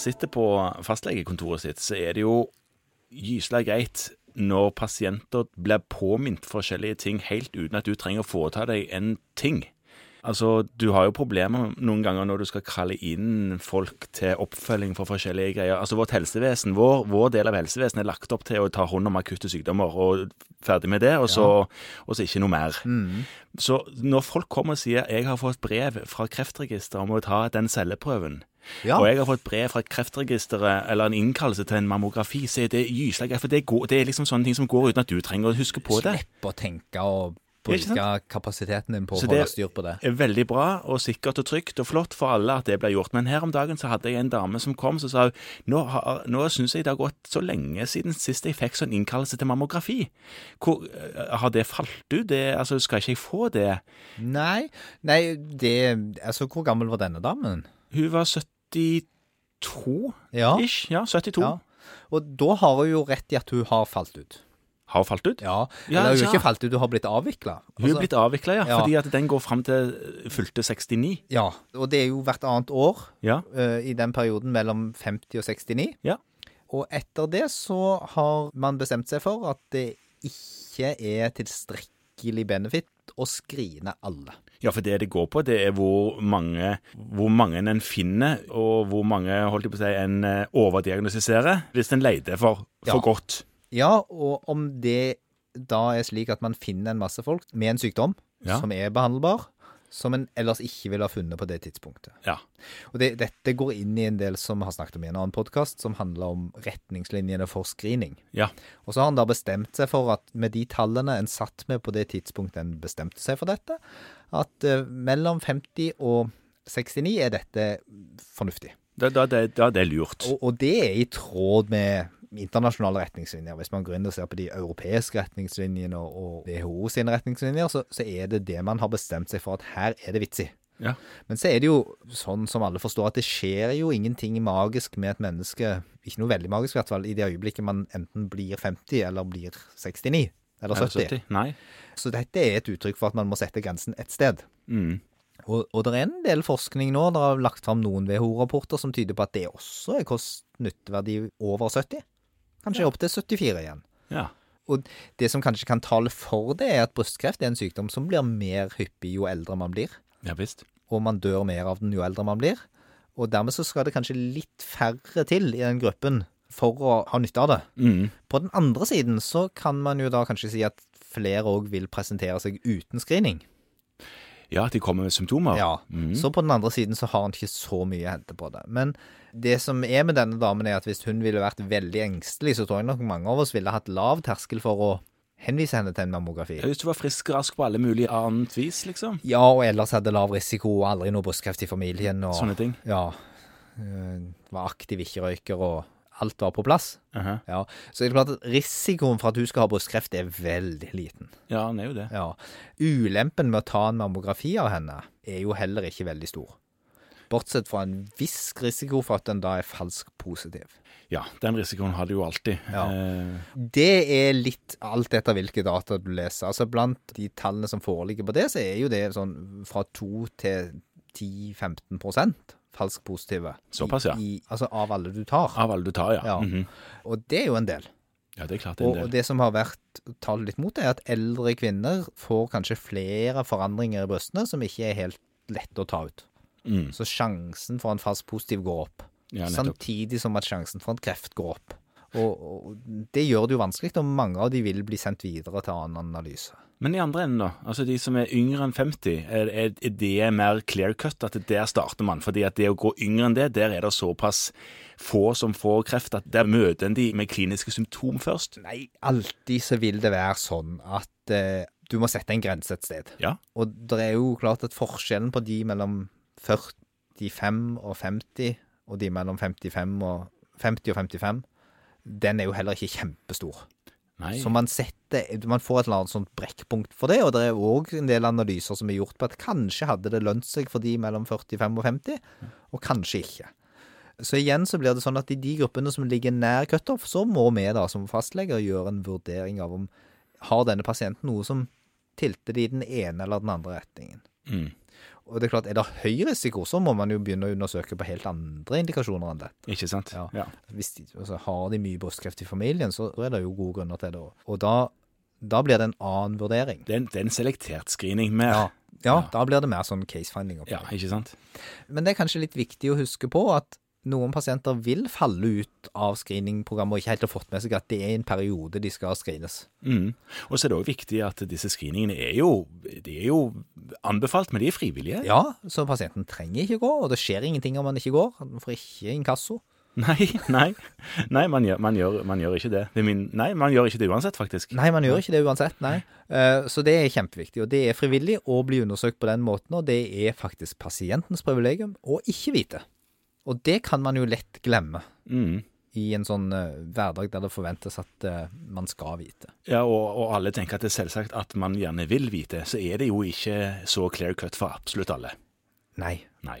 sitter på fastlegekontoret sitt, så er det jo gyselig greit når pasienter blir påminnet forskjellige ting helt uten at du trenger å foreta deg en ting. Altså, Du har jo problemer noen ganger når du skal kalle inn folk til oppfølging for forskjellige greier. Altså, Vårt helsevesen, vår, vår del av helsevesenet er lagt opp til å ta hånd om akutte sykdommer, og ferdig med det, og så, og så ikke noe mer. Så når folk kommer og sier 'jeg har fått brev fra Kreftregisteret om å ta den celleprøven', Ja. og jeg har fått brev fra Kreftregisteret eller en innkallelse til en mammografi, så er det gyselig. For det, går, det er liksom sånne ting som går uten at du trenger å huske på det. Slipp å tenke og bruke kapasiteten din på å holde styr på det. Så det er veldig bra og sikkert og trygt og flott for alle at det blir gjort. Men her om dagen så hadde jeg en dame som kom som sa nå, har- nå syns jeg det har gått så lenge siden sist jeg fikk sånn innkallelse til mammografi. Hvor, eh, har det falt ut? Det, altså, skal ikke jeg få det? Nei, nei, det Altså, hvor gammel var denne damen? Hun var 72 Ja. ish. Ja, 72. ja. Og da har hun jo rett i at hun har falt ut. Har falt ut? Ja. Ja, Eller hun ja. har ikke falt ut, hun har blitt avvikla. Hun er blitt avvikla, ja, Ja. fordi at den går fram til fylte 69. Ja, og det er jo hvert annet år Ja. eh, i den perioden mellom 50 og 69. Ja. Og etter det så har man bestemt seg for at det ikke er tilstrekkelig benefit å skrine alle. Ja, for det det går på, det er hvor mange, hvor mange en finner, og hvor mange holdt jeg på å si, en eh, overdiagnostiserer, hvis en leter for, for Ja. godt. Ja, og om det da er slik at man finner en masse folk med en sykdom Ja. som er behandlbar, som en ellers ikke ville ha funnet på det tidspunktet. Ja. Og det, dette går inn i en del som vi har snakket om i en annen podkast, som handler om retningslinjene for screening. Ja. Og så har han da bestemt seg for at med de tallene en satt med på det tidspunktet en bestemte seg for dette, at uh, mellom 50 og 69 er dette fornuftig. Da, da, det- da det er lurt. Og, og det er i tråd med internasjonale retningslinjer. Hvis man går inn og ser på de europeiske retningslinjene og, og WHO sine retningslinjer, så, så er det det man har bestemt seg for at her er det vits i. Ja. Men så er det jo sånn som alle forstår, at det skjer jo ingenting magisk med et menneske, ikke noe veldig magisk i hvert fall, i det øyeblikket man enten blir 50 eller blir 69 eller Er 70. Eller 70? Nei. Så dette er et uttrykk for at man må sette grensen et sted. Mm. Og, og det er en del forskning nå, det har lagt fram noen WHO-rapporter som tyder på at det også er kost-nytteverdi over 70. Kanskje opp til 74 igjen. Ja. Og det som kanskje kan tale for det, er at brystkreft er en sykdom som blir mer hyppig jo eldre man blir. Ja visst. Og man dør mer av den jo eldre man blir. Og dermed så skal det kanskje litt færre til i den gruppen for å ha nytte av det. Mm. På den andre siden så kan man jo da kanskje si at flere òg vil presentere seg uten screening. Ja, at de kommer med symptomer. Ja, Mm. Så på den andre siden så har han ikke så mye å hente på det. Men det som er med denne damen, er at hvis hun ville vært veldig engstelig, så tror jeg nok mange av oss ville hatt lav terskel for å henvise henne til en mammografi. Hvis du var frisk og rask på alle mulige annet vis, liksom. Ja, og ellers hadde lav risiko og aldri noe brystkreft i familien. Og, Sånne ting. Ja. øh, Var aktiv ikke-røyker og alt var på plass. Aha. Ja. Så er det klart at risikoen for at hun skal ha brystkreft er veldig liten. Ja, den er jo det. Ja. Ulempen med å ta en mammografi av henne er jo heller ikke veldig stor. Bortsett fra en viss risiko for at den da er falsk positiv. Ja, den risikoen har du jo alltid. Ja. Eh, Det er litt alt etter hvilke data du leser. Altså Blant de tallene som foreligger på det, så er jo det sånn fra 2 til 10-15% falsk positive. Såpass, ja. I, altså av alle du tar. av alle du tar, ja. Ja. Mhm. Og det er jo en del. ja det er klart det er en del. og det som har vært tallet litt mot, er at eldre kvinner får kanskje flere forandringer i brystene som ikke er helt lette å ta ut. Mm. Så sjansen for en falsk positiv går opp. Ja, samtidig som at sjansen for en kreft går opp. Og, og det gjør det jo vanskelig, og mange av de vil bli sendt videre til annen analyse. Men i andre enden, da? Altså de som er yngre enn 50, er, er, det mer clear cut? At der starter man? Fordi at det å gå yngre enn det, der er det såpass få som får kreft, at der møter en de med kliniske symptom først. Nei, alltid så vil det være sånn at eh, du må sette en grense et sted. Ja. Og det er jo klart at forskjellen på de mellom 45 og 50, og de mellom 55 og 50 og 55, den er jo heller ikke kjempestor. Nei. Så man setter, man får et eller annet sånt brekkpunkt for det, og det er òg en del analyser som er gjort på at kanskje hadde det lønt seg for de mellom 45 og 50, og kanskje ikke. Så igjen så blir det sånn at i de gruppene som ligger nær cutoff, så må vi da som fastleger gjøre en vurdering av om har denne pasienten noe som tilter det i den ene eller den andre retningen. Mm. Og det er klart, er det høy risiko, så må man jo begynne å undersøke på helt andre indikasjoner enn det. Ikke sant? Ja. Ja. Hvis de, altså, Har de mye brystkreft i familien, så er det jo gode grunner til det. Og da, da blir det en annen vurdering. Det, er en, det er en selektert screening mer. Ja, ja, da blir det mer sånn case-finding. Ja, ikke sant? Men det er kanskje litt viktig å huske på at noen pasienter vil falle ut av screeningprogrammet og ikke helt har fått med seg at det er en periode de skal screenes. Mm. Og så er det òg viktig at disse screeningene er jo, er jo anbefalt, men de er frivillige. Ja, så pasienten trenger ikke gå, og det skjer ingenting om man ikke går. Han får ikke inkasso. Nei, nei, nei man, gjør, man, gjør, man gjør ikke det. det min, nei, man gjør ikke det uansett, faktisk. Nei, man gjør ikke det uansett, nei. Eh, Så det er kjempeviktig. Og det er frivillig å bli undersøkt på den måten, og det er faktisk pasientens privilegium å ikke vite. Og det kan man jo lett glemme Mm. i en sånn uh, hverdag der det forventes at uh, man skal vite. Ja, og, og alle tenker at det er selvsagt at man gjerne vil vite, så er det jo ikke så clear cut for absolutt alle. Nei. Nei.